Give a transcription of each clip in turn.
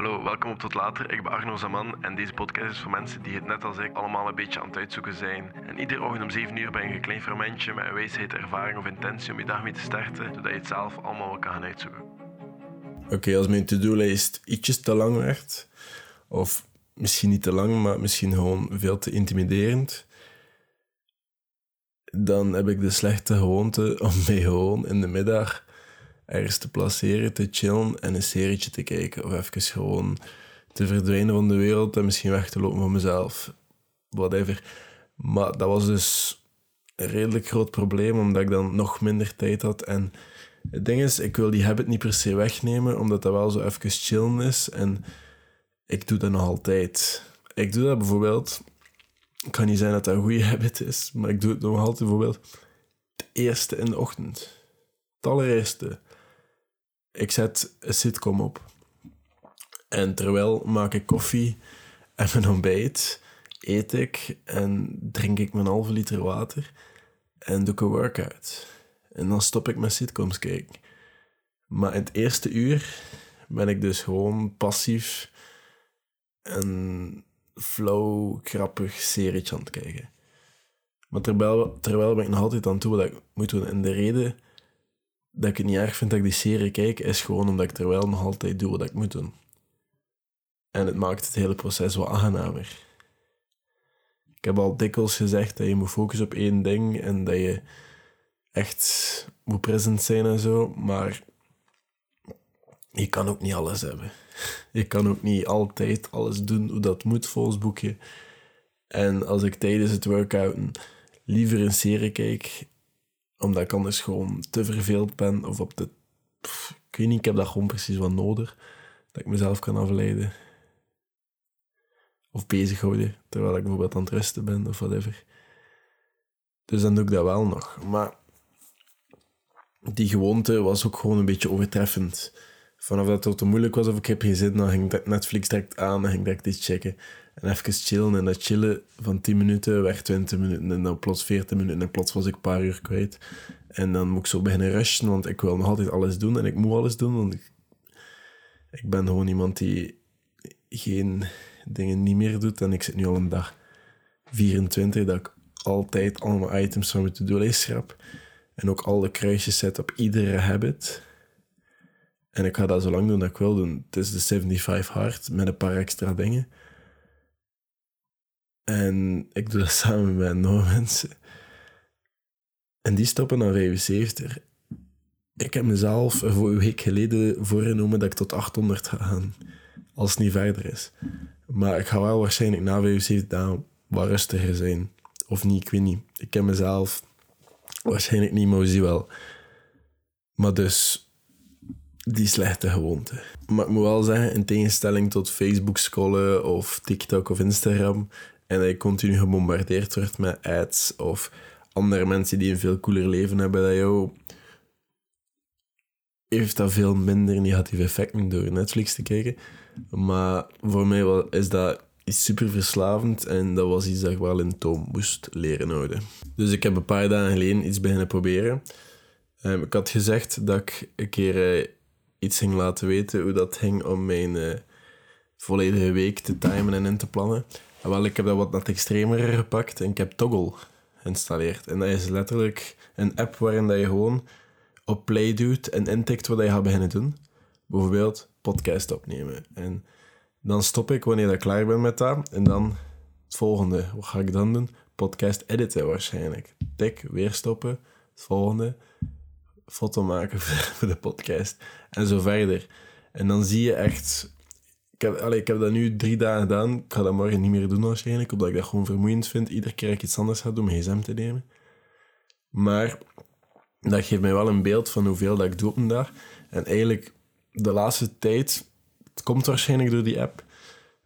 Hallo, welkom op Tot Later. Ik ben Arno Zaman en deze podcast is voor mensen die het net als ik allemaal een beetje aan het uitzoeken zijn. En iedere ochtend om 7 uur ben je een klein fermentje met een wijsheid, ervaring of intentie om je dag mee te starten, zodat je het zelf allemaal kan gaan uitzoeken. Oké, als mijn to-do-lijst ietsjes te lang werd, of misschien niet te lang, maar misschien gewoon veel te intimiderend, dan heb ik de slechte gewoonte om mij gewoon in de middag ergens te placeren, te chillen en een serietje te kijken. Of even gewoon te verdwijnen van de wereld en misschien weg te lopen van mezelf. Whatever. Maar dat was dus een redelijk groot probleem, omdat ik dan nog minder tijd had. En het ding is, ik wil die habit niet per se wegnemen, omdat dat wel zo even chillen is. En ik doe dat nog altijd. Ik doe dat bijvoorbeeld... Het kan niet zijn dat dat een goede habit is, maar ik doe het nog altijd bijvoorbeeld het eerste in de ochtend. Het allereerste. Ik zet een sitcom op. En terwijl maak ik koffie en mijn ontbijt, eet ik en drink ik mijn halve liter water en doe ik een workout. En dan stop ik met sitcoms kijken. Maar in het eerste uur ben ik dus gewoon passief en flow, grappig serietje aan het kijken. Maar terwijl, terwijl ben ik nog altijd aan toe wat ik moet doen. En de reden dat ik het niet erg vind dat ik die serie kijk, is gewoon omdat ik terwijl nog altijd doe wat ik moet doen. En het maakt het hele proces wat aangenamer. Ik heb al dikwijls gezegd dat je moet focussen op één ding en dat je echt moet present zijn en zo, maar je kan ook niet alles hebben. Je kan ook niet altijd alles doen hoe dat moet volgens boekje. En als ik tijdens het workouten liever een serie kijk, omdat ik anders gewoon te verveeld ben of op de... ik weet niet, ik heb dat gewoon precies wat nodig. Dat ik mezelf kan afleiden. Of bezighouden, terwijl ik bijvoorbeeld aan het rusten ben of whatever. Dus dan doe ik dat wel nog. Maar die gewoonte was ook gewoon een beetje overtreffend. Vanaf dat het te moeilijk was of ik heb geen zin, dan ging Netflix direct aan en ging direct iets checken. En even chillen. En dat chillen van 10 minuten werd 20 minuten. En dan plots 40 minuten. En plots was ik een paar uur kwijt. En dan moet ik zo beginnen rushen, want ik wil nog altijd alles doen. En ik moet alles doen, want ik, ik ben gewoon iemand die geen dingen niet meer doet. En ik zit nu al een dag 24 dat ik altijd allemaal items van mijn to-do-lijst schrap. En ook alle kruisjes zet op iedere habit. En ik ga dat zo lang doen dat ik wil doen. Het is de 75 hard met een paar extra dingen. En ik doe dat samen met nog mensen. En die stoppen naar 75. Ik heb mezelf een week geleden voorgenomen dat ik tot 800 ga gaan. Als het niet verder is. Maar ik ga wel waarschijnlijk na 75 dagen wat rustiger zijn. Of niet, ik weet niet. Ik ken mezelf waarschijnlijk niet, maar zie wel. Maar dus, die slechte gewoonte. Maar ik moet wel zeggen, in tegenstelling tot Facebook scrollen of TikTok of Instagram, en dat je continu gebombardeerd wordt met ads of andere mensen die een veel cooler leven hebben dan jou, heeft dat veel minder negatieve effecten door Netflix te kijken. Maar voor mij is dat super verslavend en dat was iets dat ik wel in toom moest leren houden. Dus ik heb een paar dagen geleden iets beginnen proberen. Um, ik had gezegd dat ik een keer uh, iets ging laten weten hoe dat ging om mijn uh, volledige week te timen en in te plannen. En wel, ik heb dat wat wat extremer gepakt en ik heb Toggle geïnstalleerd. En dat is letterlijk een app waarin dat je gewoon op play doet en intikt wat je gaat beginnen doen. Bijvoorbeeld podcast opnemen. En dan stop ik wanneer ik klaar ben met dat. En dan het volgende. Wat ga ik dan doen? Podcast editen waarschijnlijk. Tik, weer stoppen. Het volgende. Foto maken voor de podcast. En zo verder. En dan zie je echt ik heb, allee, ik heb dat nu drie dagen gedaan. Ik ga dat morgen niet meer doen waarschijnlijk, omdat ik dat gewoon vermoeiend vind. Iedere keer ik iets anders ga doen, mijn gsm te nemen. Maar dat geeft mij wel een beeld van hoeveel dat ik doe op een dag. En eigenlijk, de laatste tijd, het komt waarschijnlijk door die app,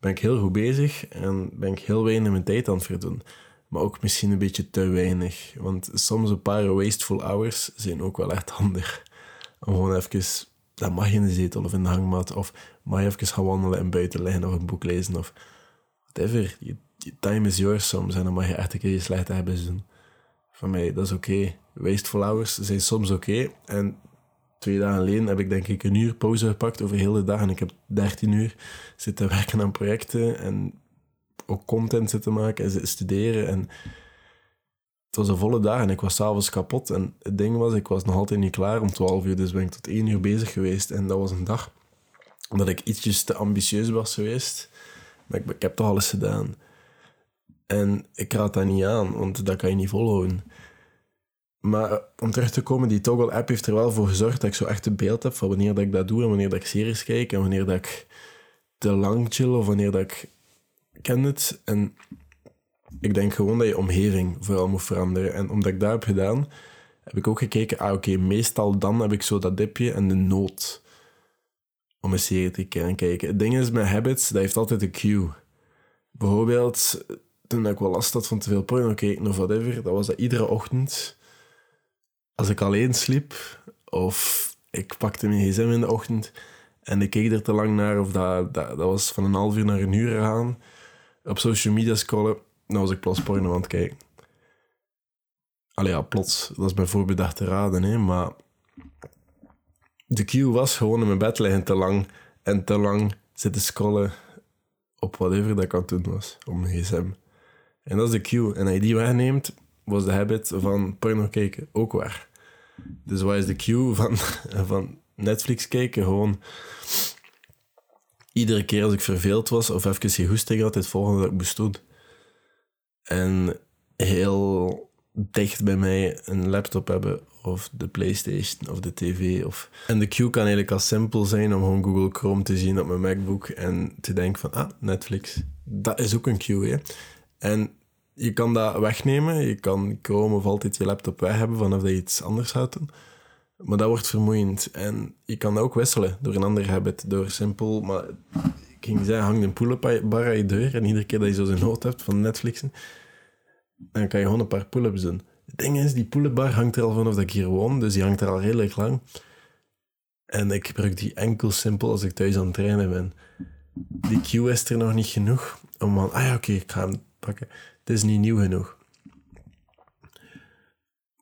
ben ik heel goed bezig en ben ik heel weinig mijn tijd aan het verdoen. Maar ook misschien een beetje te weinig. Want soms een paar wasteful hours zijn ook wel echt handig. Om gewoon even dat mag je in de zetel of in de hangmat. Of mag je even gaan wandelen en buiten liggen of een boek lezen of whatever. Je, time is yours soms en dan mag je echt een keer je slechte hebben doen. Van mij, dat is oké. Wasteful hours zijn soms oké. En twee dagen geleden heb ik denk ik een uur pauze gepakt over heel de dag. En ik heb 13 uur zitten werken aan projecten en ook content zitten maken en studeren. En het was een volle dag en ik was s'avonds kapot. En het ding was, ik was nog altijd niet klaar om 12 uur. Dus ben ik tot 1 uur bezig geweest. En dat was een dag dat ik ietsjes te ambitieus was geweest. Maar ik, ik heb toch alles gedaan. En ik raad dat niet aan, want dat kan je niet volhouden. Maar om terug te komen, die Toggle-app heeft er wel voor gezorgd dat ik zo echt een beeld heb van wanneer dat ik dat doe en wanneer dat ik series kijk en wanneer dat ik te lang chill of wanneer dat ik... ken het. En ik denk gewoon dat je omgeving vooral moet veranderen. En omdat ik dat heb gedaan, heb ik ook gekeken, ah oké, meestal dan heb ik zo dat dipje en de nood om een serie te kijken. Het ding is met habits, dat heeft altijd een cue. Bijvoorbeeld, toen ik wel last had van te veel porno kijken of whatever, dat was dat iedere ochtend, als ik alleen sliep, of ik pakte mijn gsm in de ochtend en ik keek er te lang naar, of dat, dat, dat was van een half uur naar een uur gaan, op social media scrollen, dan was ik plots porno aan het kijken. Allee, ja, plots. Dat is mijn voorbedacht te raden, hè, maar... De cue was gewoon in mijn bed liggen te lang en te lang zitten scrollen op whatever dat ik doen was, op mijn gsm. En dat is de cue. En als je die wegneemt, was de habit van porno kijken ook weg. Dus wat is de cue van, van Netflix kijken? Gewoon iedere keer als ik verveeld was of even geen goesting had, het volgende dat ik moest doen. En heel dicht bij mij een laptop hebben of de PlayStation of de TV. Of... En de queue kan eigenlijk al simpel zijn om gewoon Google Chrome te zien op mijn MacBook en te denken van, ah, Netflix. Dat is ook een queue, hè. En je kan dat wegnemen. Je kan Chrome of altijd je laptop weg hebben vanaf dat je iets anders doen. Maar dat wordt vermoeiend. En je kan ook wisselen door een ander habit. Door simpel, maar ik ging zeggen, hang een pull-up-bar aan je deur. En iedere keer dat je zo zijn nood hebt van Netflixen, dan kan je gewoon een paar pull-ups doen. Het ding is, die pull-up bar hangt er al vanaf dat ik hier woon. Dus die hangt er al redelijk lang. En ik gebruik die enkel simpel als ik thuis aan het trainen ben. Die cue is er nog niet genoeg om van, ah ja, oké, ik ga hem pakken. Het is niet nieuw genoeg.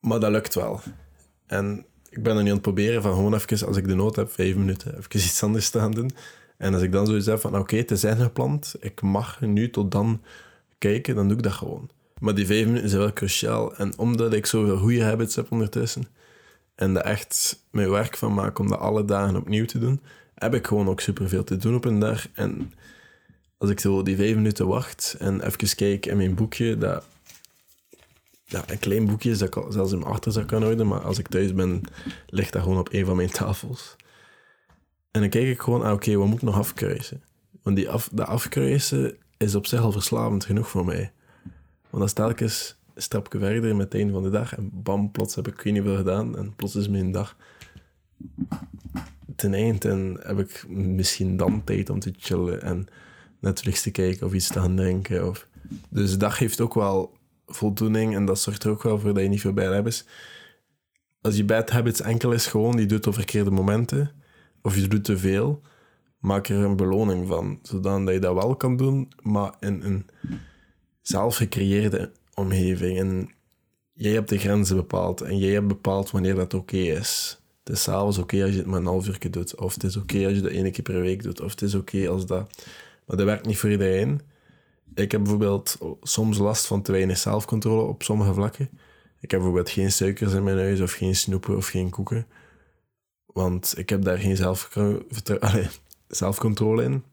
Maar dat lukt wel. En ik ben er nu aan het proberen van gewoon even, als ik de nood heb, vijf minuten, even iets anders staan doen. En als ik dan zoiets heb van, oké, het is ingepland, ik mag nu tot dan kijken, dan doe ik dat gewoon. Maar die vijf minuten zijn wel cruciaal. En omdat ik zoveel goede habits heb ondertussen, en er echt mijn werk van maak om dat alle dagen opnieuw te doen, heb ik gewoon ook superveel te doen op een dag. En als ik zo die vijf minuten wacht en even kijk in mijn boekje, dat ja, een klein boekje dat ik zelfs in mijn achterzak kan houden, maar als ik thuis ben, ligt dat gewoon op een van mijn tafels. En dan kijk ik gewoon, ah, oké, wat moet ik nog afkruisen? Want die af, dat afkruisen is op zich al verslavend genoeg voor mij. Want dan sta ik eens een stapje verder met einde van de dag en bam, plots heb ik niet veel gedaan en plots is mijn dag ten eind en heb ik misschien dan tijd om te chillen en Netflix te kijken of iets te gaan drinken. Of... Dus de dag heeft ook wel voldoening en dat zorgt er ook wel voor dat je niet veel bad habits. Als je bad habits enkel is gewoon, je doet op verkeerde momenten of je doet te veel, maak er een beloning van, zodat je dat wel kan doen, maar in een zelf gecreëerde omgeving. En jij hebt de grenzen bepaald en jij hebt bepaald wanneer dat oké is. Het is s'avonds oké als je het maar een half uur doet, of het is oké als je dat één keer per week doet, of het is oké als dat. Maar dat werkt niet voor iedereen. Ik heb bijvoorbeeld soms last van te weinig zelfcontrole op sommige vlakken. Ik heb bijvoorbeeld geen suikers in mijn huis, of geen snoepen, of geen koeken. Want ik heb daar geen zelfcontrole in.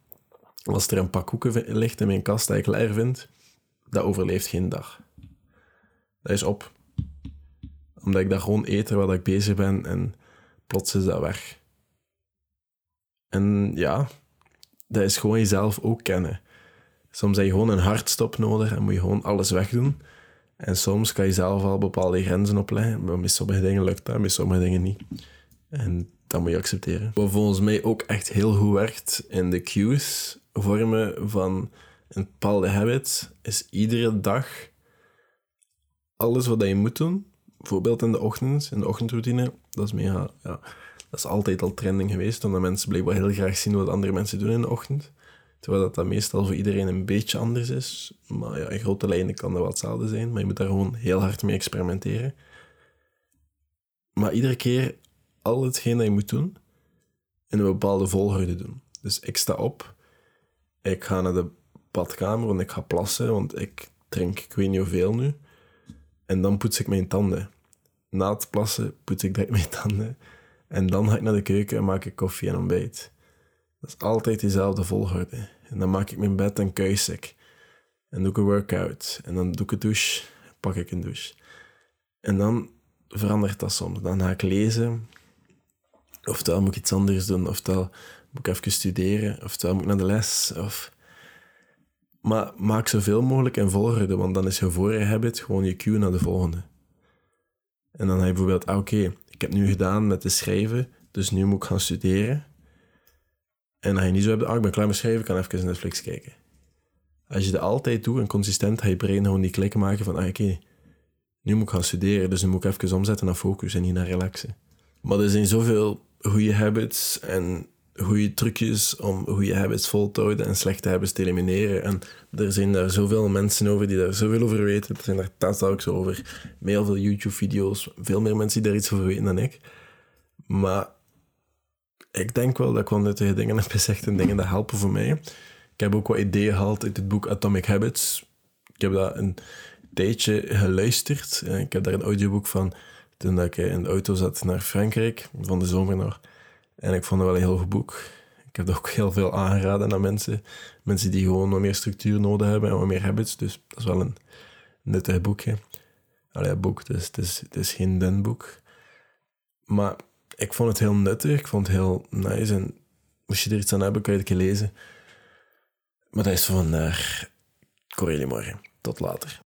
Als er een pak koeken ligt in mijn kast dat ik leer vind, dat overleeft geen dag. Dat is op. Omdat ik daar gewoon eet terwijl ik bezig ben en plots is dat weg. En ja, dat is gewoon jezelf ook kennen. Soms heb je gewoon een hartstop nodig en moet je gewoon alles wegdoen. En soms kan je zelf al bepaalde grenzen opleggen, maar met sommige dingen lukt dat, met sommige dingen niet. En dat moet je accepteren. Wat volgens mij ook echt heel goed werkt in de cues vormen van een bepaalde habit, is iedere dag alles wat je moet doen. Bijvoorbeeld in de ochtend, in de ochtendroutine. Dat is mega, ja, dat is altijd al trending geweest, omdat mensen blijkbaar heel graag zien wat andere mensen doen in de ochtend. Terwijl dat, dat meestal voor iedereen een beetje anders is. Maar ja, in grote lijnen kan dat wel hetzelfde zijn. Maar je moet daar gewoon heel hard mee experimenteren. Maar iedere keer al hetgeen dat je moet doen in een bepaalde volgorde doen. Dus ik sta op, ik ga naar de badkamer, want ik ga plassen, want ik drink ik weet niet hoeveel nu. En dan poets ik mijn tanden. Na het plassen poets ik direct mijn tanden. En dan ga ik naar de keuken en maak ik koffie en ontbijt. Dat is altijd dezelfde volgorde. En dan maak ik mijn bed en kuis ik. En doe ik een workout. En dan doe ik een douche, pak ik een douche. En dan verandert dat soms. Dan ga ik lezen. Oftewel moet ik iets anders doen. Oftewel moet ik even studeren. Oftewel moet ik naar de les. Of... Maar maak zoveel mogelijk in volgorde, want dan is je vorige habit gewoon je cue naar de volgende. En dan heb je bijvoorbeeld, ah, oké, ik heb nu gedaan met de schrijven, dus nu moet ik gaan studeren. En ga je niet zo hebben, ah, ik ben klaar met schrijven, kan even Netflix kijken. Als je dat altijd doet en consistent, ga je brein gewoon die klik maken van, ah, oké, nu moet ik gaan studeren, dus nu moet ik even omzetten naar focus en niet naar relaxen. Maar er zijn zoveel goede habits en goede trucjes om goede habits vol te houden en slechte habits te elimineren. En er zijn daar zoveel mensen over die daar zoveel over weten. Er zijn daar TED-talks over, heel veel YouTube-video's, veel meer mensen die daar iets over weten dan ik. Maar ik denk wel dat ik wel nuttige dingen heb gezegd en dingen dat helpen voor mij. Ik heb ook wat ideeën gehaald uit het boek Atomic Habits. Ik heb dat een tijdje geluisterd. Ik heb daar een audioboek van toen ik in de auto zat naar Frankrijk, van de zomer nog. En ik vond het wel een heel goed boek. Ik heb het ook heel veel aangeraden aan mensen. Mensen die gewoon wat meer structuur nodig hebben en wat meer habits. Dus dat is wel een nuttig boekje. Allee, boek, dus het is, het is geen den boek. Maar ik vond het heel nuttig. Ik vond het heel nice. En moest je er iets aan hebben, kan je het lezen. Maar dat is vandaag. Corrie morgen. Tot later.